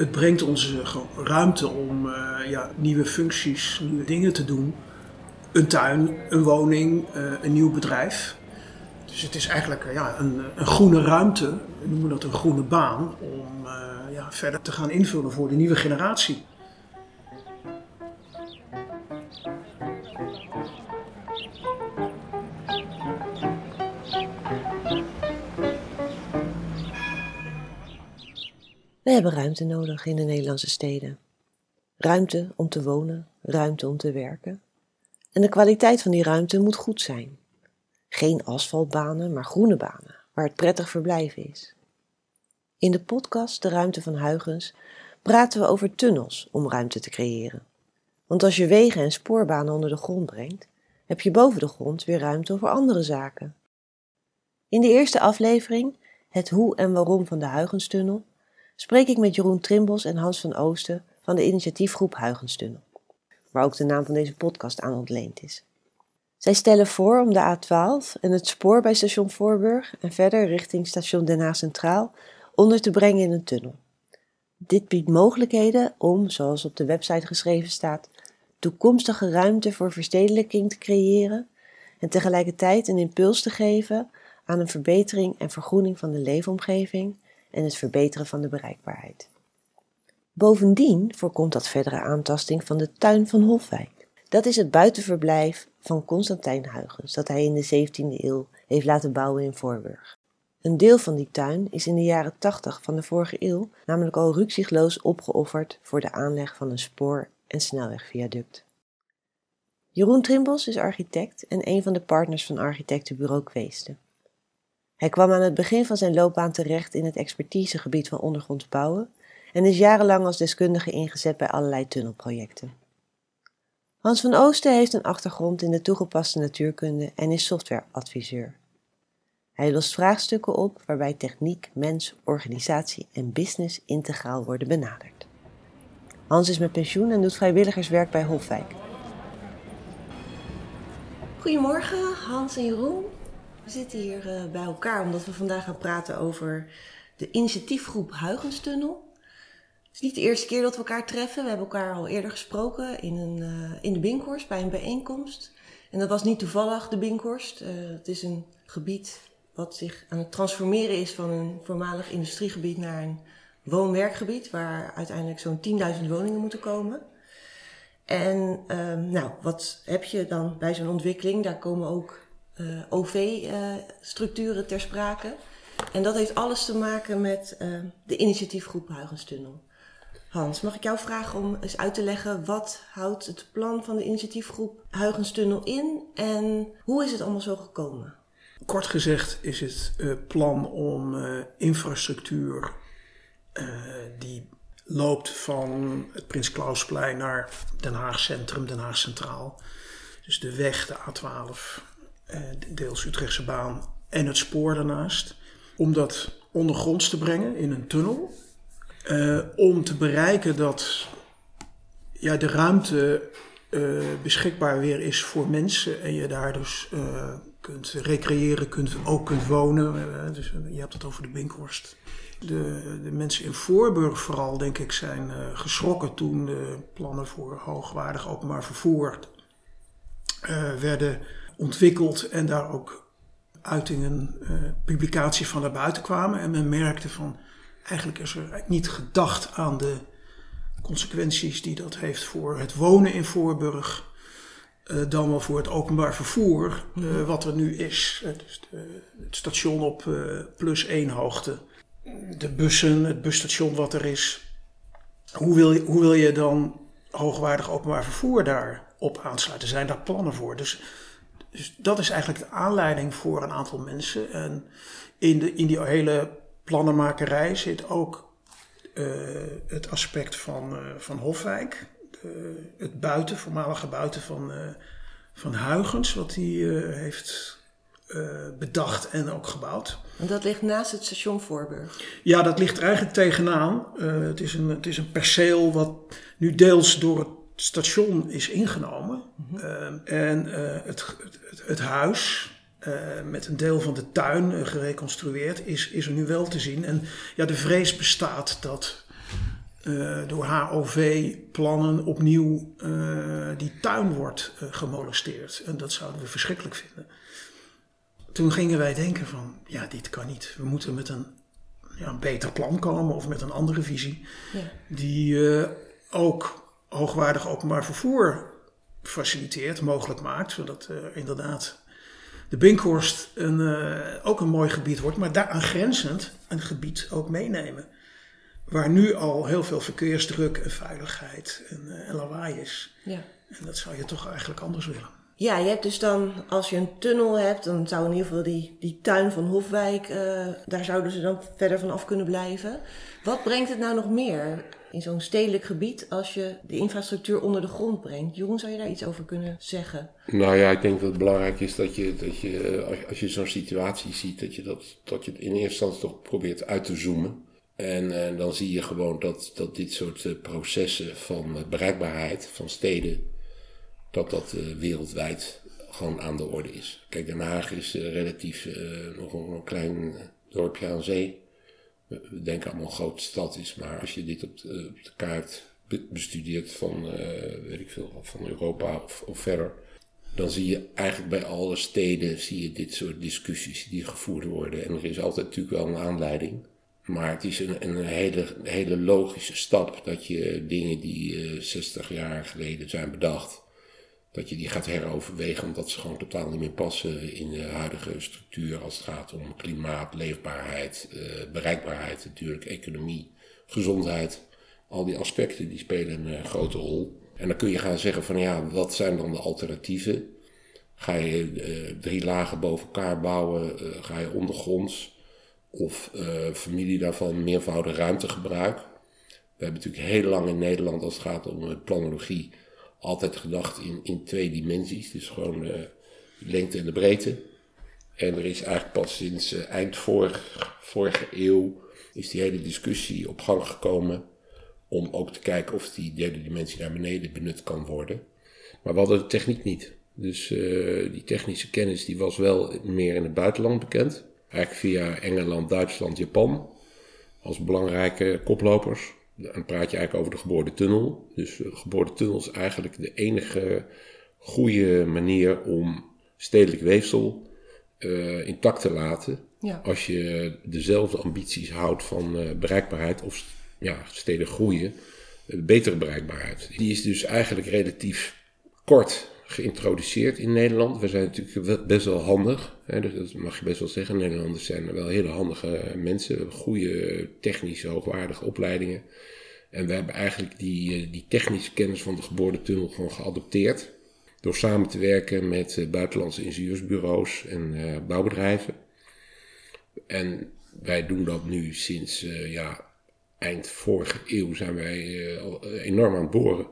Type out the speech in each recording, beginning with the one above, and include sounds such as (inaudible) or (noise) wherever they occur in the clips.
het brengt ons ruimte om ja, nieuwe functies, nieuwe dingen te doen. Een tuin, een woning, een nieuw bedrijf. Dus het is eigenlijk ja, een, een groene ruimte, we noemen dat een groene baan, om ja, verder te gaan invullen voor de nieuwe generatie. We hebben ruimte nodig in de Nederlandse steden. Ruimte om te wonen, ruimte om te werken. En de kwaliteit van die ruimte moet goed zijn. Geen asfaltbanen, maar groene banen, waar het prettig verblijven is. In de podcast De Ruimte van Huygens praten we over tunnels om ruimte te creëren. Want als je wegen en spoorbanen onder de grond brengt, heb je boven de grond weer ruimte voor andere zaken. In de eerste aflevering, het hoe en waarom van de Huygenstunnel, spreek ik met Jeroen Trimbos en Hans van Oosten van de initiatiefgroep Huygenstunnel, waar ook de naam van deze podcast aan ontleend is. Zij stellen voor om de A12 en het spoor bij station Voorburg en verder richting station Den Haag Centraal onder te brengen in een tunnel. Dit biedt mogelijkheden om, zoals op de website geschreven staat, toekomstige ruimte voor verstedelijking te creëren en tegelijkertijd een impuls te geven aan een verbetering en vergroening van de leefomgeving en het verbeteren van de bereikbaarheid. Bovendien voorkomt dat verdere aantasting van de tuin van Hofwijk. Dat is het buitenverblijf van Constantijn Huygens dat hij in de 17e eeuw heeft laten bouwen in Voorburg. Een deel van die tuin is in de jaren 80 van de vorige eeuw namelijk al rukzichtloos opgeofferd voor de aanleg van een spoor- en snelwegviaduct. Jeroen Trimbos is architect en een van de partners van architectenbureau Kweesten. Hij kwam aan het begin van zijn loopbaan terecht in het expertisegebied van ondergronds bouwen en is jarenlang als deskundige ingezet bij allerlei tunnelprojecten. Hans van Oosten heeft een achtergrond in de toegepaste natuurkunde en is softwareadviseur. Hij lost vraagstukken op waarbij techniek, mens, organisatie en business integraal worden benaderd. Hans is met pensioen en doet vrijwilligerswerk bij Hofwijk. Goedemorgen, Hans en Jeroen. We zitten hier uh, bij elkaar omdat we vandaag gaan praten over de initiatiefgroep Huygenstunnel. Het is niet de eerste keer dat we elkaar treffen. We hebben elkaar al eerder gesproken in, een, uh, in de Binkhorst bij een bijeenkomst. En dat was niet toevallig de Binkhorst. Uh, het is een gebied wat zich aan het transformeren is van een voormalig industriegebied naar een woon-werkgebied, waar uiteindelijk zo'n 10.000 woningen moeten komen. En uh, nou, wat heb je dan bij zo'n ontwikkeling? Daar komen ook uh, OV-structuren ter sprake. En dat heeft alles te maken met uh, de initiatiefgroep Huygenstunnel. Hans, mag ik jou vragen om eens uit te leggen wat houdt het plan van de initiatiefgroep Huygenstunnel in en hoe is het allemaal zo gekomen? Kort gezegd is het uh, plan om infrastructuur die loopt van het Prins Klausplein naar Den Haag Centrum, Den Haag Centraal. Dus de weg, de A12, deels Utrechtse baan en het spoor daarnaast. Om dat ondergronds te brengen in een tunnel. om te bereiken dat ja, de ruimte beschikbaar weer is voor mensen en je daar dus kunt recreëren, kunt, ook kunt wonen. Eh, dus eh, je hebt het over de Binkhorst. De, de mensen in Voorburg vooral, denk ik, zijn geschrokken toen de plannen voor hoogwaardig openbaar vervoer werden ontwikkeld en daar ook uitingen, uh, publicaties van naar buiten kwamen. En men merkte van, eigenlijk is er niet gedacht aan de consequenties die dat heeft voor het wonen in Voorburg. Uh, dan wel voor het openbaar vervoer, uh, wat er nu is. Dus de, het station op plus één hoogte. De bussen, het busstation wat er is. Hoe wil je, hoe wil je dan hoogwaardig openbaar vervoer daarop aansluiten? Zijn daar plannen voor? Dus, dus dat is eigenlijk de aanleiding voor een aantal mensen. En in, de, in die hele plannenmakerij zit ook het aspect van, van Hofwijk uh, het buiten, voormalige buiten van, uh, van Huygens, wat hij uh, heeft bedacht en ook gebouwd. En dat ligt naast het station Voorburg? Ja, dat ligt er eigenlijk tegenaan. het, is een, het is een perceel wat nu deels door het station is ingenomen. Mm -hmm. en het, het, het, huis, met een deel van de tuin gereconstrueerd, is, is er nu wel te zien. En ja, de vrees bestaat dat uh, door HOV-plannen opnieuw uh, die tuin wordt uh, gemolesteerd. En dat zouden we verschrikkelijk vinden. Toen gingen wij denken van, ja, dit kan niet. We moeten met een, ja, een beter plan komen of met een andere visie. Ja. Die ook hoogwaardig openbaar vervoer faciliteert, mogelijk maakt. Zodat inderdaad de Binkhorst een, ook een mooi gebied wordt. Maar daaraan grenzend een gebied ook meenemen waar nu al heel veel verkeersdruk en veiligheid en, uh, en lawaai is. Ja. En dat zou je toch eigenlijk anders willen. Ja, je hebt dus dan, als je een tunnel hebt, dan zou in ieder geval die, die tuin van Hofwijk, uh, daar zouden ze dan verder van af kunnen blijven. Wat brengt het nou nog meer in zo'n stedelijk gebied als je de infrastructuur onder de grond brengt? Jeroen, zou je daar iets over kunnen zeggen? Nou ja, ik denk dat het belangrijk is dat je, dat je eh, als je zo'n situatie ziet, dat je, dat, dat je in eerste instantie toch probeert uit te zoomen. En uh, dan zie je gewoon dat, dat dit soort uh, processen van bereikbaarheid van steden, dat dat wereldwijd gewoon aan de orde is. Kijk, Den Haag is relatief nog een, klein dorpje aan zee. We denken allemaal een grote stad is, maar als je dit op de, de kaart bestudeert van, weet ik veel, van Europa of, verder, dan zie je eigenlijk bij alle steden zie je dit soort discussies die gevoerd worden. En er is altijd natuurlijk wel een aanleiding. Maar het is een, een hele, hele logische stap dat je dingen die uh, eh, 60 jaar geleden zijn bedacht, dat je die gaat heroverwegen omdat ze gewoon totaal niet meer passen in de huidige structuur als het gaat om klimaat, leefbaarheid, uh, bereikbaarheid natuurlijk, economie, gezondheid. Al die aspecten die spelen een uh, grote rol. En dan kun je gaan zeggen van ja, wat zijn dan de alternatieven? Ga je drie lagen boven elkaar bouwen? ga je ondergronds? of familie daarvan meervoudig ruimtegebruik. We hebben natuurlijk heel lang in Nederland, als het gaat om planologie, altijd gedacht in, in twee dimensies. Dus gewoon uh, lengte en de breedte. En er is eigenlijk pas sinds uh, eind vorig, vorige eeuw is die hele discussie op gang gekomen om ook te kijken of die derde dimensie naar beneden benut kan worden. Maar we hadden de techniek niet. Dus die technische kennis die was wel meer in het buitenland bekend eigenlijk via Engeland, Duitsland, Japan als belangrijke koplopers. Dan praat je eigenlijk over de geboortetunnel. Dus de geboortetunnel is eigenlijk de enige goede manier om stedelijk weefsel uh, intact te laten. Ja. Als je dezelfde ambities houdt van uh, bereikbaarheid of ja, steden groeien, uh, betere bereikbaarheid. Die is dus eigenlijk relatief kort geïntroduceerd in Nederland. We zijn natuurlijk best wel handig. Hè, dus dat mag je best wel zeggen. Nederlanders zijn wel hele handige mensen. Goede technische, hoogwaardige opleidingen. En we hebben eigenlijk die, eh, die technische kennis van de geboortetunnel gewoon geadopteerd. Door samen te werken met uh, buitenlandse ingenieursbureaus en uh, bouwbedrijven. En wij doen dat nu sinds ja, eind vorige eeuw zijn wij enorm aan het boren.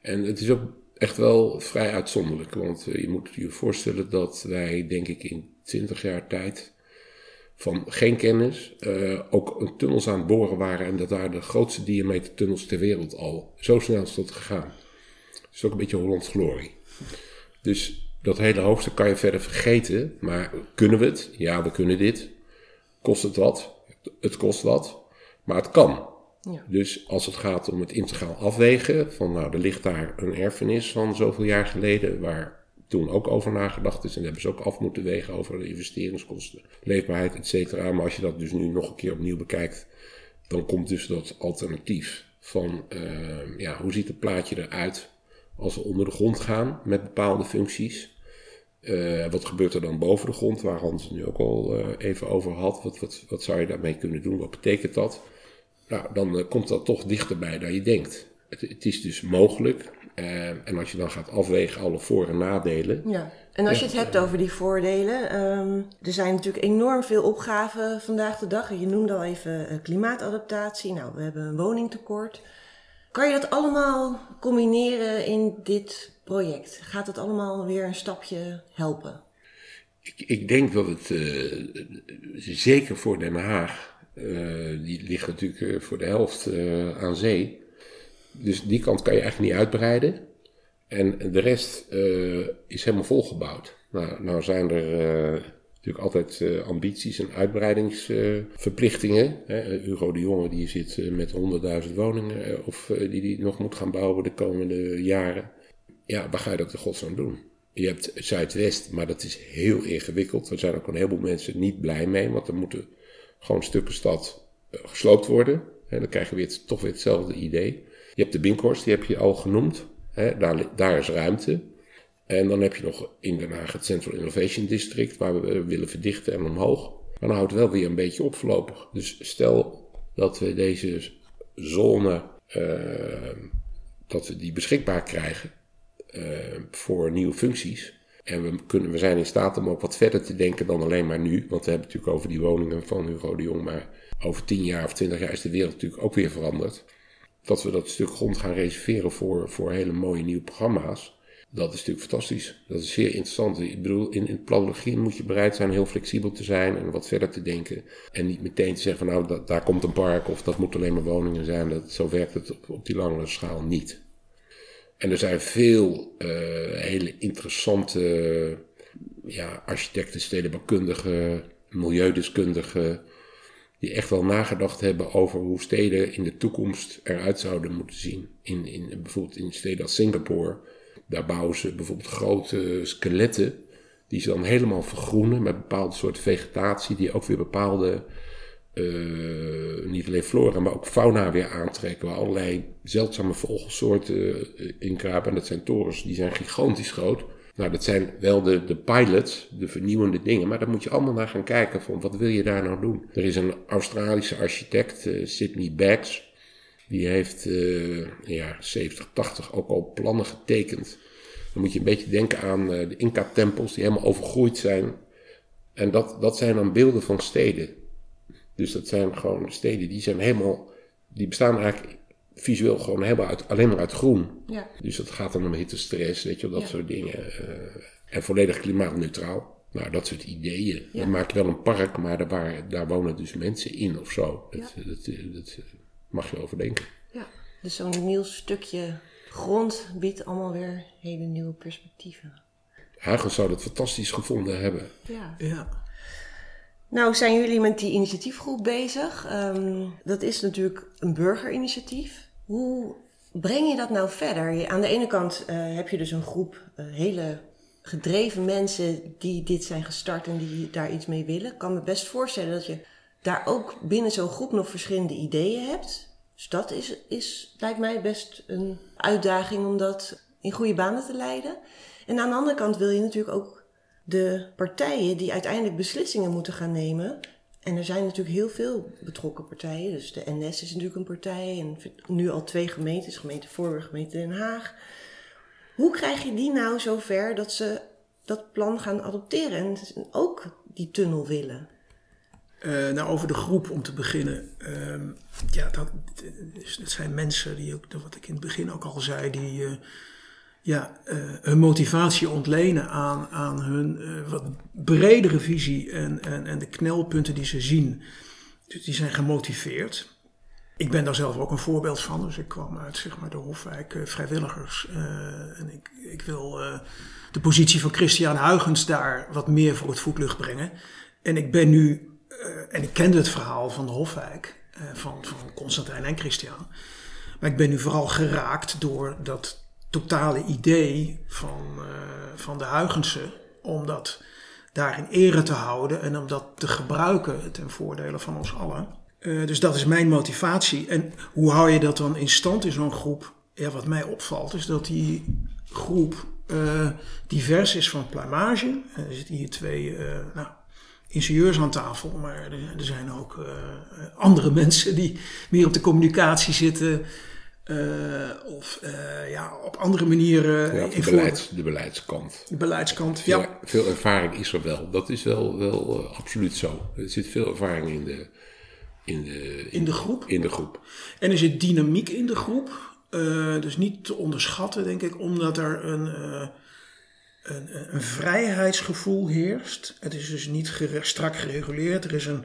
En het is ook echt wel vrij uitzonderlijk. Want eh, je moet je voorstellen dat wij, denk ik, in 20 jaar tijd van geen kennis uh, ook een tunnels aan het boren waren. En dat daar de grootste diameter tunnels ter wereld al. Zo snel is dat gegaan. Dat is ook een beetje Hollands glorie. Dus dat hele hoofdstuk kan je verder vergeten. Maar kunnen we het? Ja, we kunnen dit. Kost het wat? Het kost wat. Maar het kan. Dus als het gaat om het integraal afwegen, van nou, er ligt daar een erfenis van zoveel jaar geleden, waar toen ook over nagedacht is. En hebben ze ook af moeten wegen over de investeringskosten, leefbaarheid, et cetera. Maar als je dat dus nu nog een keer opnieuw bekijkt, dan komt dus dat alternatief van, uh, ja, hoe ziet het plaatje eruit als we onder de grond gaan met bepaalde functies? Uh, wat gebeurt er dan boven de grond, waar Hans nu ook al uh, even over had? Wat, wat, wat zou je daarmee kunnen doen? Wat betekent dat? Nou, dan eh, komt dat toch dichterbij dan je denkt. Het, het is dus mogelijk. Uh, en als je dan gaat afwegen alle voor- en nadelen. Ja, en als je het hebt over die voordelen. Um, er zijn natuurlijk enorm veel opgaven vandaag de dag. Je noemde al even uh, klimaatadaptatie. Nou, we hebben een woningtekort. Kan je dat allemaal combineren in dit project? Gaat het allemaal weer een stapje helpen? Ik, ik denk dat het uh, zeker voor Den Haag uh, die ligt natuurlijk uh, voor de helft uh, aan zee. Dus die kant kan je eigenlijk niet uitbreiden. En de rest is helemaal volgebouwd. Nou, nou zijn er natuurlijk altijd ambities en uitbreidingsverplichtingen. Hugo de Jonge die zit met 100.000 woningen of die die nog moet gaan bouwen de komende jaren. Ja, waar ga je dat de godsnaam doen? Je hebt Zuidwest, maar dat is heel ingewikkeld. Er zijn ook een heleboel mensen niet blij mee, want er moeten gewoon stukken stad gesloopt worden. En dan krijg je weer, toch weer hetzelfde idee. Je hebt de Binkhorst, die heb je al genoemd. Daar, daar is ruimte. En dan heb je nog in Den Haag het Central Innovation District, waar we willen verdichten en omhoog. Maar dan houdt wel weer een beetje op voorlopig. Dus stel dat we deze zone, uh, dat we die beschikbaar krijgen voor nieuwe functies. En we, kunnen, we zijn in staat om ook wat verder te denken dan alleen maar nu. Want we hebben het natuurlijk over die woningen van Hugo de Jong. Maar over 10 jaar of 20 jaar is de wereld natuurlijk ook weer veranderd. Dat we dat stuk grond gaan reserveren voor, voor hele mooie nieuwe programma's. Dat is natuurlijk fantastisch. Dat is zeer interessant. Ik bedoel, in, in planologie moet je bereid zijn heel flexibel te zijn en wat verder te denken. En niet meteen te zeggen van nou, daar komt een park of dat moet alleen maar woningen zijn. Dat, zo werkt het op, op die langere schaal niet. En er zijn veel uh, hele interessante ja, architecten, stedenbouwkundigen, milieudeskundigen, die echt wel nagedacht hebben over hoe steden in de toekomst eruit zouden moeten zien. In, in, bijvoorbeeld in steden als Singapore, daar bouwen ze bijvoorbeeld grote skeletten, die ze dan helemaal vergroenen met bepaalde soorten vegetatie, die ook weer bepaalde uh, niet alleen flora, maar ook fauna weer aantrekken. Waar allerlei zeldzame vogelsoorten uh, in krapen. En dat zijn torens, die zijn gigantisch groot. Nou, dat zijn wel de, de pilots, de vernieuwende dingen. Maar daar moet je allemaal naar gaan kijken van wat wil je daar nou doen. Er is een Australische architect, uh, Sidney Baggs. Die heeft in de jaren 70, 80 ook al plannen getekend. Dan moet je een beetje denken aan de Inca-tempels die helemaal overgroeid zijn. En dat, dat zijn dan beelden van steden. Dus dat zijn gewoon steden die zijn helemaal, die bestaan eigenlijk visueel gewoon helemaal uit, alleen maar uit groen. Ja. Dus dat gaat dan om hittestress, weet je, dat soort dingen. Uh, en volledig klimaatneutraal. Nou, dat soort ideeën. Dan maak je wel een park, maar daar, waar, daar wonen dus mensen in of zo. Dat, dat, dat, mag je overdenken. Ja, dus zo'n nieuw stukje grond biedt allemaal weer hele nieuwe perspectieven. Huigens zou dat fantastisch gevonden hebben. Ja. ja. Nou, zijn jullie met die initiatiefgroep bezig? Ehm, dat is natuurlijk een burgerinitiatief. Hoe breng je dat nou verder? Aan de ene kant uh, heb je dus een groep uh, hele gedreven mensen die dit zijn gestart en die daar iets mee willen. Ik kan me best voorstellen dat je daar ook binnen zo'n groep nog verschillende ideeën hebt. Dus dat is, is, lijkt mij best een uitdaging om dat in goede banen te leiden. En aan de andere kant wil je natuurlijk ook de partijen die uiteindelijk beslissingen moeten gaan nemen. En er zijn natuurlijk heel veel betrokken partijen. Dus de NS is natuurlijk een partij. En nu al twee gemeentes, gemeente Voorburg, gemeente Den Haag. Hoe krijg je die nou zover dat ze dat plan gaan adopteren en ook die tunnel willen? Uh, nou, over de groep om te beginnen. Uh, ja, dat, dat, zijn mensen die ook, wat ik in het begin ook al zei, die. Uh, ja, uh, hun motivatie ontlenen aan, aan hun uh, wat bredere visie en, en, en de knelpunten die ze zien. Dus die zijn gemotiveerd. Ik ben daar zelf ook een voorbeeld van. Dus ik kwam uit zeg maar, de Hofwijk uh, vrijwilligers. en ik, ik wil de positie van Christian Huygens daar wat meer voor het voetlicht brengen. En ik ben nu, en ik kende het verhaal van de Hofwijk, van, van Constantijn en Christian. Maar ik ben nu vooral geraakt door dat totale idee van, uh, van de Huygensen om dat daar in ere te houden en om dat te gebruiken ten voordele van ons allen. Uh, dus dat is mijn motivatie. En hoe hou je dat dan in stand in zo'n groep? Ja, wat mij opvalt is dat die groep uh, divers is van pluimage. Er zitten hier twee nou, ingenieurs aan tafel, maar er, er zijn ook andere (laughs) mensen die meer op de communicatie zitten. Uh, of uh, ja, op andere manieren. Ja, de, beleids, de beleidskant. De beleidskant, ja. ja. Veel ervaring is er wel. Dat is wel, wel absoluut zo. Er zit veel ervaring in de, in de, in, in de groep. In de groep. En er zit dynamiek in de groep. dus niet te onderschatten, denk ik, omdat er een, een, een, vrijheidsgevoel heerst. Het is dus niet gere strak gereguleerd. Er is een,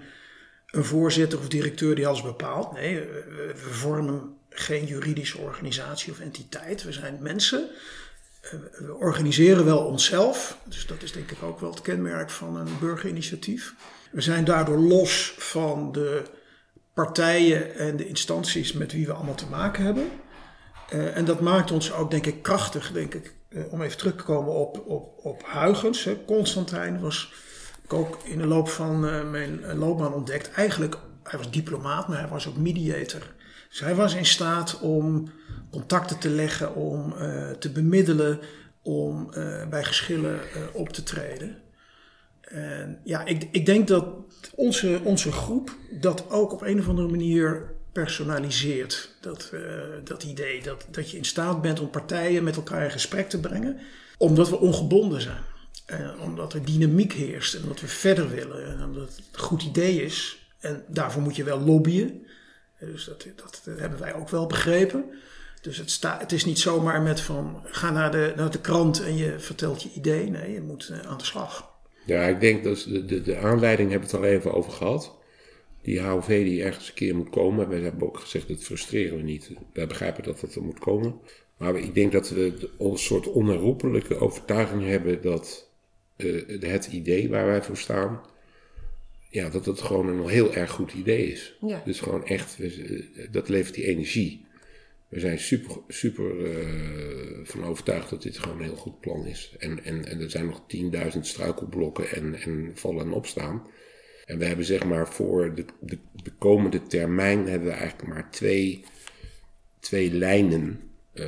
een voorzitter of directeur die alles bepaalt. Nee, we vormen geen juridische organisatie of entiteit. We zijn mensen we organiseren wel onszelf, dus dat is denk ik ook wel het kenmerk van een burgerinitiatief. We zijn daardoor los van de partijen en de instanties met wie we allemaal te maken hebben. Uh, en dat maakt ons ook, denk ik, krachtig, denk ik. Uh, om even terug te komen op, op, op Huygens. Constantijn was ik ook in de loop van mijn loopbaan ontdekt. Eigenlijk, hij was diplomaat, maar hij was ook mediator. Hij was in staat om contacten te leggen, om te bemiddelen, om bij geschillen op te treden. En ja, ik, ik denk dat onze, onze groep dat ook op een of andere manier personaliseert. Dat, dat idee dat, dat je in staat bent om partijen met elkaar in gesprek te brengen, omdat we ongebonden zijn. Omdat er dynamiek heerst en omdat we verder willen en omdat het een goed idee is. En daarvoor moet je wel lobbyen. Dus dat, dat, dat hebben wij ook wel begrepen. Dus het, sta, het is niet zomaar met van ga naar de, naar de krant en je vertelt je idee. Nee, je moet uh, aan de slag. Ja, ik denk dat de, de, de aanleiding hebben we het al even over gehad. Die HOV die ergens een keer moet komen. Wij hebben ook gezegd, dat frustreren we niet. Wij begrijpen dat het er moet komen. Maar ik denk dat we een soort onherroepelijke overtuiging hebben dat uh, het idee waar wij voor staan, ja, dat het gewoon een heel erg goed idee is. Ja. Dus gewoon echt, dat levert die energie. We zijn super, super uh, van overtuigd dat dit gewoon een heel goed plan is. En, en, en er zijn nog 10.000 struikelblokken en, en vallen en opstaan. En we hebben zeg maar voor de, de, de komende termijn hebben we eigenlijk maar twee, twee lijnen uh,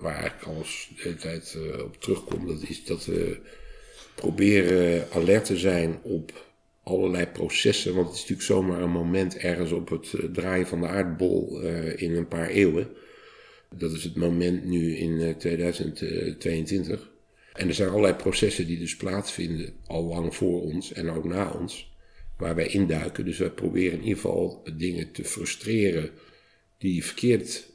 waar eigenlijk alles de hele tijd uh, op terugkomt. Dat is dat we proberen alert te zijn op allerlei processen. Want het is natuurlijk zomaar een moment ergens op het eh, draaien van de aardbol uh, in een paar eeuwen. Dat is het moment nu in 2022. En er zijn allerlei processen die dus plaatsvinden, al lang voor ons en ook na ons, waar wij induiken. Dus wij proberen in ieder geval dingen te frustreren die verkeerd,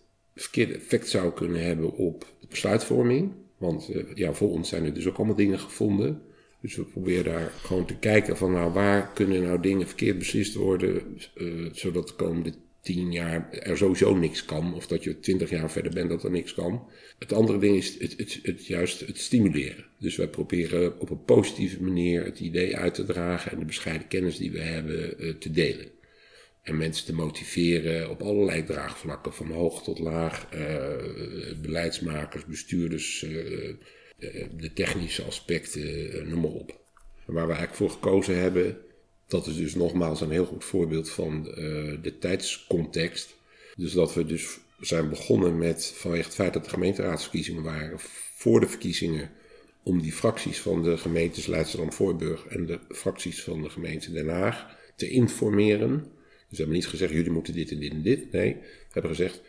effect zou kunnen hebben op de besluitvorming. Want ja, voor ons zijn er dus ook allemaal dingen gevonden. Dus we proberen daar gewoon te kijken van nou waar kunnen nou dingen verkeerd beslist worden, uh, zodat de komende tien jaar er sowieso niks kan. Of dat je twintig jaar verder bent dat er niks kan. Het andere ding is het, het, het, juist het stimuleren. Dus wij proberen op een positieve manier het idee uit te dragen en de bescheiden kennis die we hebben uh, te delen. En mensen te motiveren op allerlei draagvlakken, van hoog tot laag, uh, beleidsmakers, bestuurders, de technische aspecten, noem maar op. Waar we eigenlijk voor gekozen hebben, dat is dus nogmaals een heel goed voorbeeld van de tijdscontext. Dus dat we dus zijn begonnen met, vanwege het feit dat de gemeenteraadsverkiezingen waren, voor de verkiezingen, om die fracties van de gemeentes Leidschendam-Voorburg en de fracties van de gemeente Den Haag te informeren. Dus we hebben niet gezegd, jullie moeten dit en dit en dit. Nee, we hebben gezegd,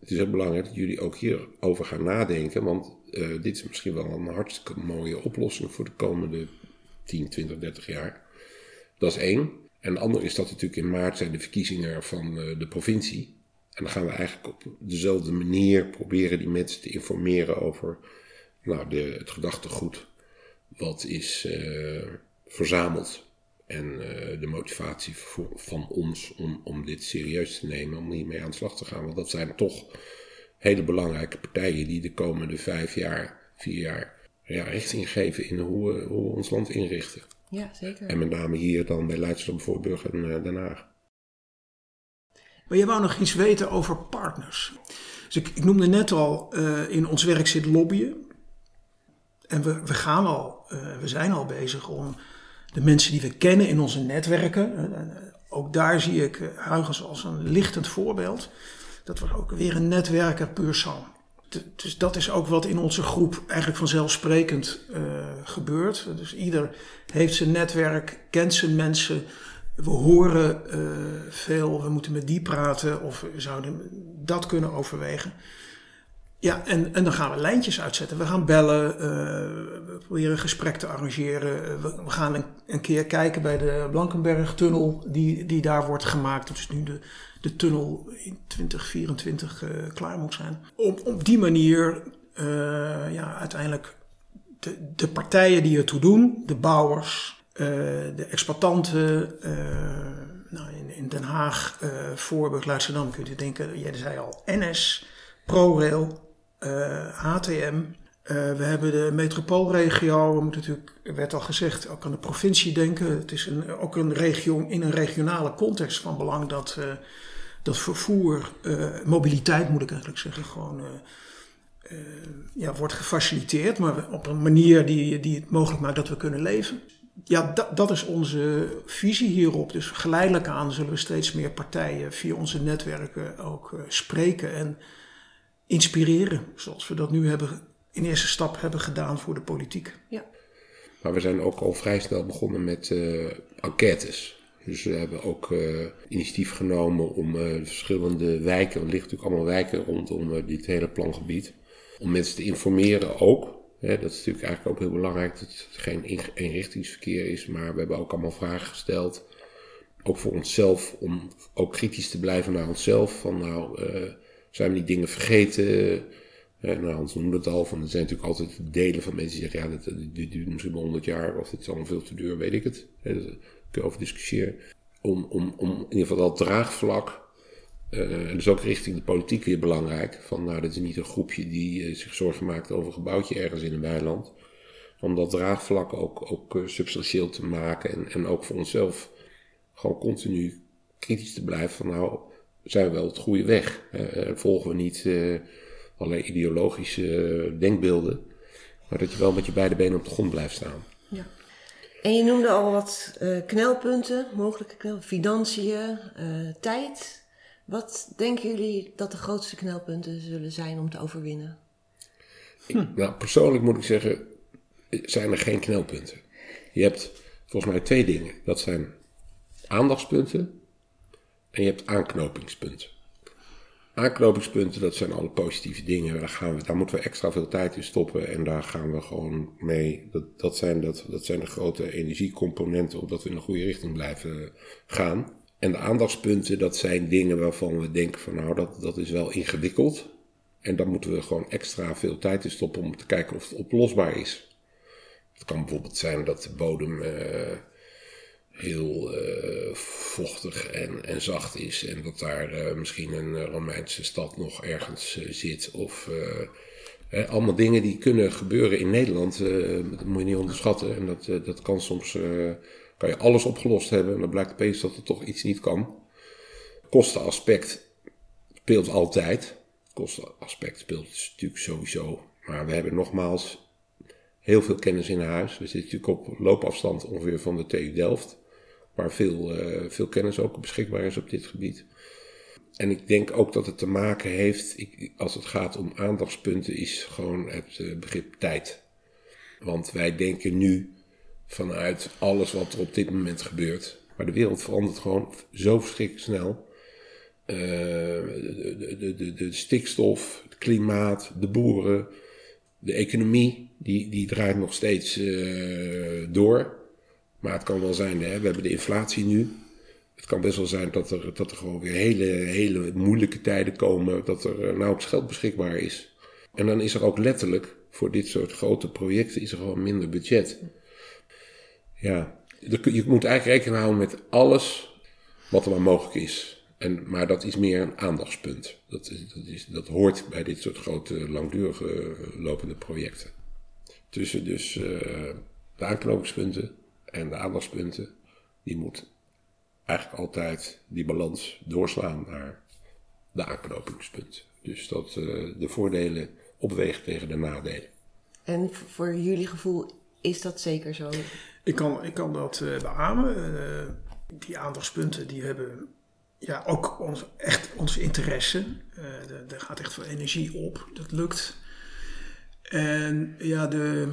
het is heel belangrijk dat jullie ook hierover gaan nadenken, want uh, dit is misschien wel een hartstikke mooie oplossing voor de komende 10, 20, 30 jaar. Dat is één. En de andere is dat natuurlijk in maart zijn de verkiezingen van uh, de provincie. En dan gaan we eigenlijk op dezelfde manier proberen die mensen te informeren over nou, de, het gedachtegoed wat is uh, verzameld. En uh, de motivatie voor, van ons om, om dit serieus te nemen, om hiermee aan de slag te gaan. Want dat zijn toch hele belangrijke partijen die de komende vijf jaar, vier jaar ja, richting geven in hoe we, hoe we ons land inrichten. Ja, zeker. En met name hier dan bij Leidschendam, Voorburg en uh, Den Haag. Maar je wou nog iets weten over partners. Dus ik, ik noemde net al, uh, in ons werk zit lobbyen. En we, we gaan al, uh, we zijn al bezig om de mensen die we kennen in onze netwerken. Uh, ook daar zie ik Huygens als een lichtend voorbeeld. Dat was ook weer een netwerker puur sang. Dus dat is ook wat in onze groep eigenlijk vanzelfsprekend gebeurt. Dus ieder heeft zijn netwerk, kent zijn mensen, we horen veel, we moeten met die praten of we zouden dat kunnen overwegen. Ja, en, en dan gaan we lijntjes uitzetten. We gaan bellen, uh, we proberen gesprek te arrangeren. We, we gaan een, een, keer kijken bij de Blankenberg-tunnel die, die daar wordt gemaakt. Dus nu de, de tunnel in 2024 uh, klaar moet zijn. Op, op die manier, ja, uiteindelijk de, de partijen die ertoe doen, de bouwers, de exploitanten, nou in, in, Den Haag, uh, Voorburg, Leidschendam, kunt u denken, jij zei al, NS, ProRail, HTM, Uh, we hebben de metropoolregio, we moeten natuurlijk, er werd al gezegd, ook aan de provincie denken. Het is een, ook een regio, in een regionale context van belang dat, uh, dat vervoer, mobiliteit moet ik eigenlijk zeggen, gewoon ja, wordt gefaciliteerd, maar op een manier die, die het mogelijk maakt dat we kunnen leven. Ja, dat, dat is onze visie hierop. Dus geleidelijk aan zullen we steeds meer partijen via onze netwerken ook spreken en inspireren, zoals we dat nu hebben in eerste stap hebben gedaan voor de politiek. Ja. Maar we zijn ook al vrij snel begonnen met uh, enquêtes. Dus we hebben ook uh, initiatief genomen om uh, verschillende wijken, er liggen natuurlijk allemaal wijken rondom dit hele plangebied, om mensen te informeren ook. Hè, dat is natuurlijk eigenlijk ook heel belangrijk dat het geen eenrichtingsverkeer is, maar we hebben ook allemaal vragen gesteld. Ook voor onszelf, om ook kritisch te blijven naar onszelf. Van nou, zijn we die dingen vergeten? nou, Hans noemde het al, van, er zijn natuurlijk altijd delen van mensen die zeggen, ja, dit, duurt misschien wel 100 jaar, of dit is allemaal veel te duur, weet ik het. He, daar kun je over discussiëren. Om, om, om in ieder geval dat draagvlak, uh, en dus ook richting de politiek weer belangrijk, van nou, dit is niet een groepje die uh, zich zorgen maakt over een gebouwtje ergens in een weiland. Om dat draagvlak ook, ook substantieel te maken en, en ook voor onszelf gewoon continu kritisch te blijven van nou, zijn we wel het goede weg? volgen we niet allerlei ideologische denkbeelden. Maar dat je wel met je beide benen op de grond blijft staan. Ja. En je noemde al wat uh, knelpunten, mogelijke knelpunten, financiën, uh, tijd. Wat denken jullie dat de grootste knelpunten zullen zijn om te overwinnen? Ik, nou, persoonlijk moet ik zeggen, zijn er geen knelpunten. Je hebt volgens mij twee dingen. Dat zijn aandachtspunten en je hebt aanknopingspunten. Aanknopingspunten, dat zijn alle positieve dingen. Daar, gaan we, daar moeten we extra veel tijd in stoppen en daar gaan we gewoon mee. Dat, dat, zijn, dat, dat zijn de grote energiecomponenten, omdat we in de goede richting blijven gaan. En de aandachtspunten, dat zijn dingen waarvan we denken van nou, dat, dat is wel ingewikkeld. En dan moeten we gewoon extra veel tijd in stoppen om te kijken of het oplosbaar is. Het kan bijvoorbeeld zijn dat de bodem... Uh, heel uh, vochtig en, en zacht is. En dat daar uh, misschien een Romeinse stad nog ergens zit. Of allemaal dingen die kunnen gebeuren in Nederland. dat moet je niet onderschatten. En dat, dat kan soms, kan je alles opgelost hebben. En dan blijkt opeens dat er toch iets niet kan. Kostenaspect speelt altijd. Kostenaspect speelt natuurlijk sowieso. Maar we hebben nogmaals heel veel kennis in huis. We zitten natuurlijk op loopafstand ongeveer van de TU Delft waar veel, uh, veel kennis ook beschikbaar is op dit gebied. En ik denk ook dat het te maken heeft, ik, als het gaat om aandachtspunten, is gewoon het uh, begrip tijd. Want wij denken nu vanuit alles wat er op dit moment gebeurt. Maar de wereld verandert gewoon zo verschrikkelijk snel. De, de, de, de, stikstof, het klimaat, de boeren, de economie, die, die draait nog steeds door. Maar het kan wel zijn, hè, we hebben de inflatie nu. Het kan best wel zijn dat er, dat er gewoon weer hele, hele moeilijke tijden komen. Dat er eh, nauwelijks geld beschikbaar is. En dan is er ook letterlijk voor dit soort grote projecten is er gewoon minder budget. Ja, je moet eigenlijk rekening houden met alles wat er maar mogelijk is. En, maar dat is meer een aandachtspunt. Dat, is, dat, is, dat hoort bij dit soort grote, langdurige lopende projecten. Tussen dus uh, de aanknopingspunten en de aandachtspunten, die moet eigenlijk altijd die balans doorslaan naar de aanknopingspunten. Dus dat uh, de voordelen opwegen tegen de nadelen. En voor jullie gevoel is dat zeker zo? Ik kan, ik kan dat uh, beamen. Uh, die aandachtspunten die hebben ja, ook ons, echt onze interesse. er gaat echt veel energie op. Dat lukt. En ja, de,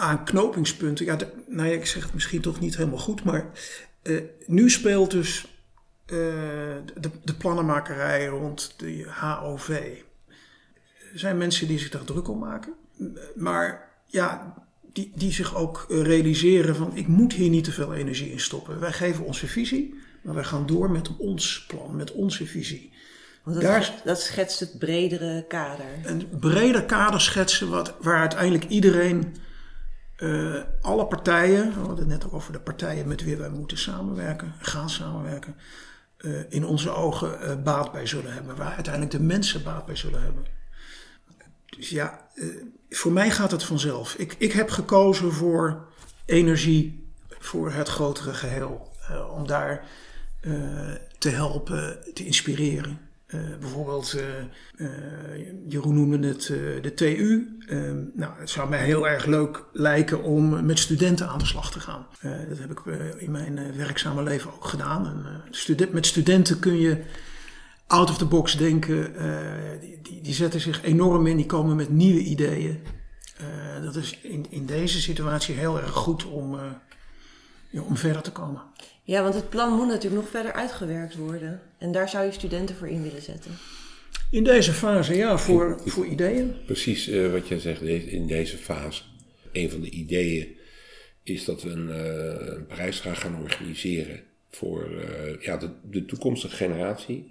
aanknopingspunten. Ja, nou ja, ik zeg het misschien toch niet helemaal goed, maar uh, nu speelt dus uh, de, de, plannenmakerij rond de HOV. Er zijn mensen die zich daar druk om maken, maar ja, die, die zich ook realiseren van ik moet hier niet te veel energie in stoppen. Wij geven onze visie, maar wij gaan door met ons plan, met onze visie. Want dat, Daar, dat schetst het bredere kader. Een breder kader schetsen wat, waar uiteindelijk iedereen uh, alle partijen, we hadden het net ook over de partijen met wie wij moeten samenwerken, gaan samenwerken, uh, in onze ogen uh, baat bij zullen hebben. Waar uiteindelijk de mensen baat bij zullen hebben. Dus ja, eh, voor mij gaat het vanzelf. Ik, ik heb gekozen voor energie, voor het grotere geheel. Om daar te helpen, te inspireren. Uh, bijvoorbeeld, Jeroen noemde het de TU. Ehm, nou, het zou mij heel erg leuk lijken om met studenten aan de slag te gaan. dat heb ik in mijn werkzame leven ook gedaan. En, student, met studenten kun je out of the box denken. Die, die, die, zetten zich enorm in, die komen met nieuwe ideeën. dat is in, in deze situatie heel erg goed om, om verder te komen. Ja, want het plan moet natuurlijk nog verder uitgewerkt worden. En daar zou je studenten voor in willen zetten. In deze fase, ja, voor, voor ideeën. Precies uh, wat jij zegt, in deze fase. Een van de ideeën is dat we een, uh, een prijs gaan, organiseren voor uh, ja, de, de, toekomstige generatie.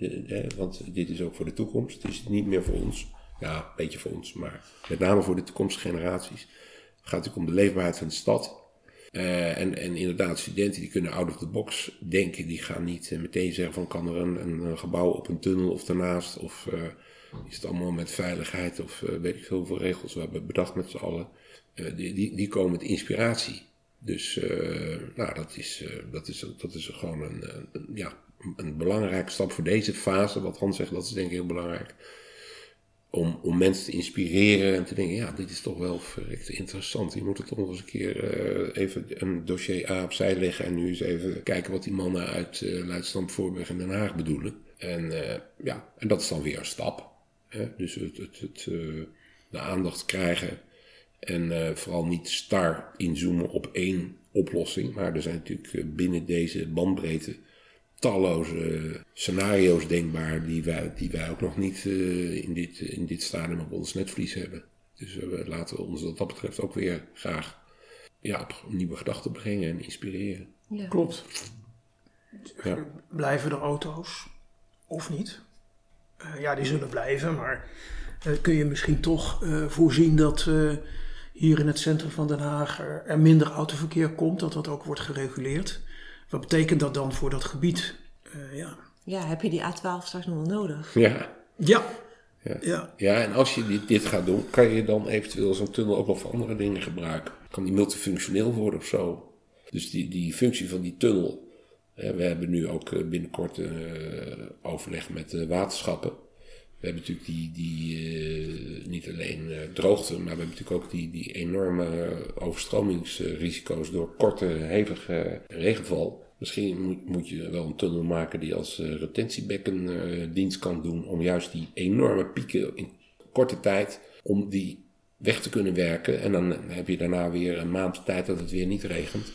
want dit is ook voor de toekomst. Het is niet meer voor ons. Ja, een beetje voor ons, maar met name voor de toekomstige generaties. Het gaat natuurlijk om de leefbaarheid van de stad. Uh, en, en inderdaad, studenten die kunnen out of the box denken. Die gaan niet uh, meteen zeggen van kan er een, een, gebouw op een tunnel of daarnaast. Of uh, is het allemaal met veiligheid of weet ik veel hoeveel regels we hebben bedacht met z'n allen. die, die, die komen met inspiratie. Dus nou, dat, is, dat, is, dat is gewoon een, een, ja, een belangrijke stap voor deze fase. Wat Hans zegt, dat is denk ik heel belangrijk om, om mensen te inspireren en te denken, ja, dit is toch wel verrekte interessant. Je moet het toch nog eens een keer uh, even een dossier A opzij leggen en nu eens even kijken wat die mannen uit uh, Leidstand, Voorburg en Den Haag bedoelen. En uh, ja, en dat is dan weer een stap. Hè? Dus het, het, het de aandacht krijgen en vooral niet star inzoomen op één oplossing. Maar er zijn natuurlijk binnen deze bandbreedte talloze scenario's denkbaar die wij, die wij ook nog niet uh, in, dit, in dit stadium op ons netvlies hebben. Dus uh, we laten ons wat dat betreft ook weer graag ja, op nieuwe gedachten brengen en inspireren. Ja. Klopt. Ja. Blijven de auto's of niet? Uh, ja, die zullen blijven, maar kun je misschien toch voorzien dat hier in het centrum van Den Haag er minder autoverkeer komt, dat dat ook wordt gereguleerd. Wat betekent dat dan voor dat gebied? Uh, ja. ja, heb je die A12 straks nog wel nodig? Ja. Ja. Ja. ja. ja, en als je dit, dit gaat doen, kan je dan eventueel zo'n tunnel ook nog voor andere dingen gebruiken. Kan die multifunctioneel worden of zo? Dus die, die functie van die tunnel. Hè, we hebben nu ook eh, binnenkort uh, overleg met de waterschappen. We hebben natuurlijk die, die uh, niet alleen uh, droogte, maar we hebben natuurlijk ook die, die enorme overstromingsrisico's door korte, hevige regenval. Misschien moet, moet je wel een tunnel maken die als uh, retentiebekken dienst kan doen om juist die enorme pieken in korte tijd, om die weg te kunnen werken. En dan heb je daarna weer een maand tijd dat het weer niet regent.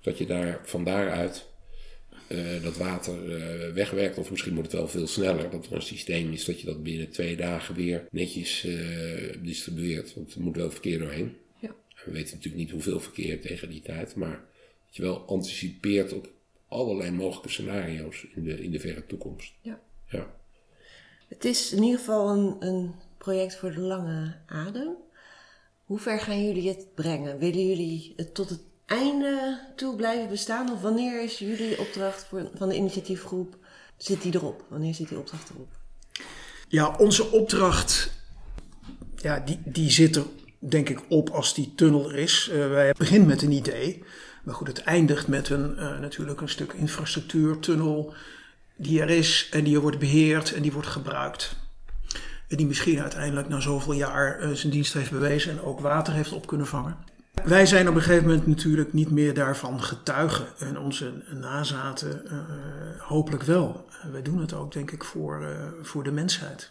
Dat je daar van daaruit uh, dat water uh, wegwerkt. Of misschien moet het wel veel sneller. Dat er een systeem is dat je dat binnen twee dagen weer netjes uh, distribueert. Want er moet wel verkeer doorheen. Ja. We weten natuurlijk niet hoeveel verkeer tegen die tijd. Maar dat je wel anticipeert op allerlei mogelijke scenario's in de, in de verre toekomst. Ja. ja. Het is in ieder geval een, een project voor de lange adem. Hoe ver gaan jullie het brengen? Willen jullie het tot het einde toe blijven bestaan? Of wanneer is jullie opdracht voor, van de initiatiefgroep, zit die erop? Wanneer zit die opdracht erop? Ja, onze opdracht, ja, die, die zit er denk ik op als die tunnel er is. Uh, wij beginnen met een idee. Maar goed, het eindigt met een, uh, natuurlijk een stuk infrastructuur, tunnel, die er is en die er wordt beheerd en die wordt gebruikt. En die misschien uiteindelijk na zoveel jaar uh, zijn dienst heeft bewezen en ook water heeft op kunnen vangen. Wij zijn op een gegeven moment natuurlijk niet meer daarvan getuigen. En onze nazaten uh, hopelijk wel. wij doen het ook, denk ik, voor, uh, voor de mensheid.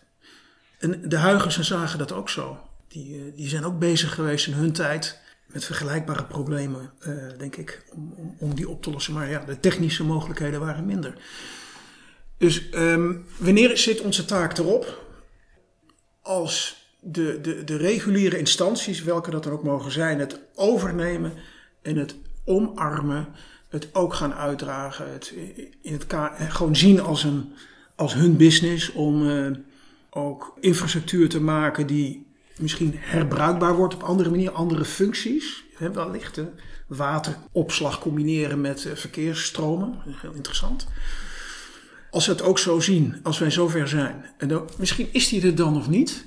En de Huigers zagen dat ook zo. Die, uh, die zijn ook bezig geweest in hun tijd met vergelijkbare problemen, denk ik, om, om, die op te lossen. Maar ja, de technische mogelijkheden waren minder. Dus um, wanneer zit onze taak erop? Als de, de, de reguliere instanties, welke dat dan ook mogen zijn, het overnemen en het omarmen, het ook gaan uitdragen, het, in het gewoon zien als, een, als hun business om uh, ook infrastructuur te maken die misschien herbruikbaar wordt op andere manier, andere functies. He, wellicht uh, wateropslag combineren met uh, verkeersstromen, heel interessant. Als we het ook zo zien, als wij zover zijn, en misschien is die er dan nog niet,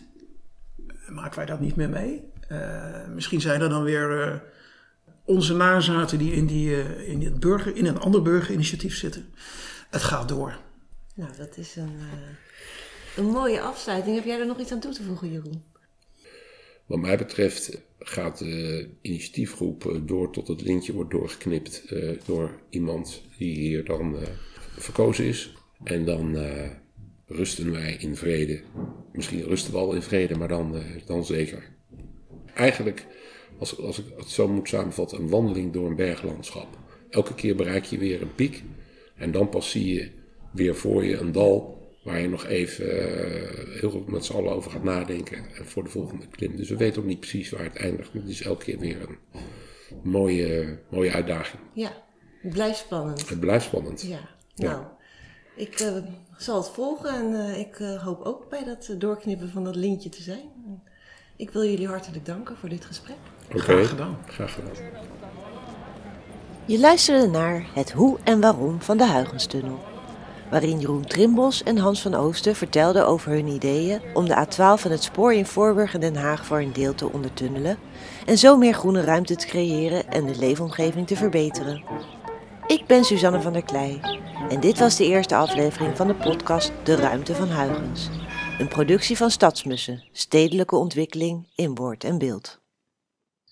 maken wij dat niet meer mee. Eh, misschien zijn er dan weer eh, onze nazaten die in, die, eh, in, het burger, in een ander burgerinitiatief zitten. Het gaat door. Nou, dat is een, een mooie afsluiting. Heb jij er nog iets aan toe te voegen, Jeroen? Wat mij betreft gaat de initiatiefgroep door tot het lintje wordt doorgeknipt door iemand die hier dan verkozen is. En dan rusten wij in vrede. Misschien rusten we al in vrede, maar dan, dan zeker eigenlijk, als, als ik het zo moet samenvatten, een wandeling door een berglandschap. Elke keer bereik je weer een piek en dan pas zie je weer voor je een dal waar je nog even uh, heel goed met z'n allen over gaat nadenken voor de volgende klim. Dus we weten ook niet precies waar het eindigt, maar het is elke keer weer een mooie, mooie uitdaging. Ja, het blijft spannend. Het blijft spannend. Ja, nou, ik uh, zal het volgen en uh, ik hoop ook bij dat doorknippen van dat lintje te zijn. Ik wil jullie hartelijk danken voor dit gesprek. Okay. Graag gedaan. Graag gedaan. Je luisterde naar het hoe en waarom van de Huygenstunnel. Waarin Jeroen Trimbos en Hans van Oosten vertelden over hun ideeën om de A12 van het spoor in Voorburg en Den Haag voor een deel te ondertunnelen en zo meer groene ruimte te creëren en de leefomgeving te verbeteren. Ik ben Suzanne van der Klei en dit was de eerste aflevering van de podcast De Ruimte van Huygens. Een productie van Stadsmussen, stedelijke ontwikkeling in woord en beeld.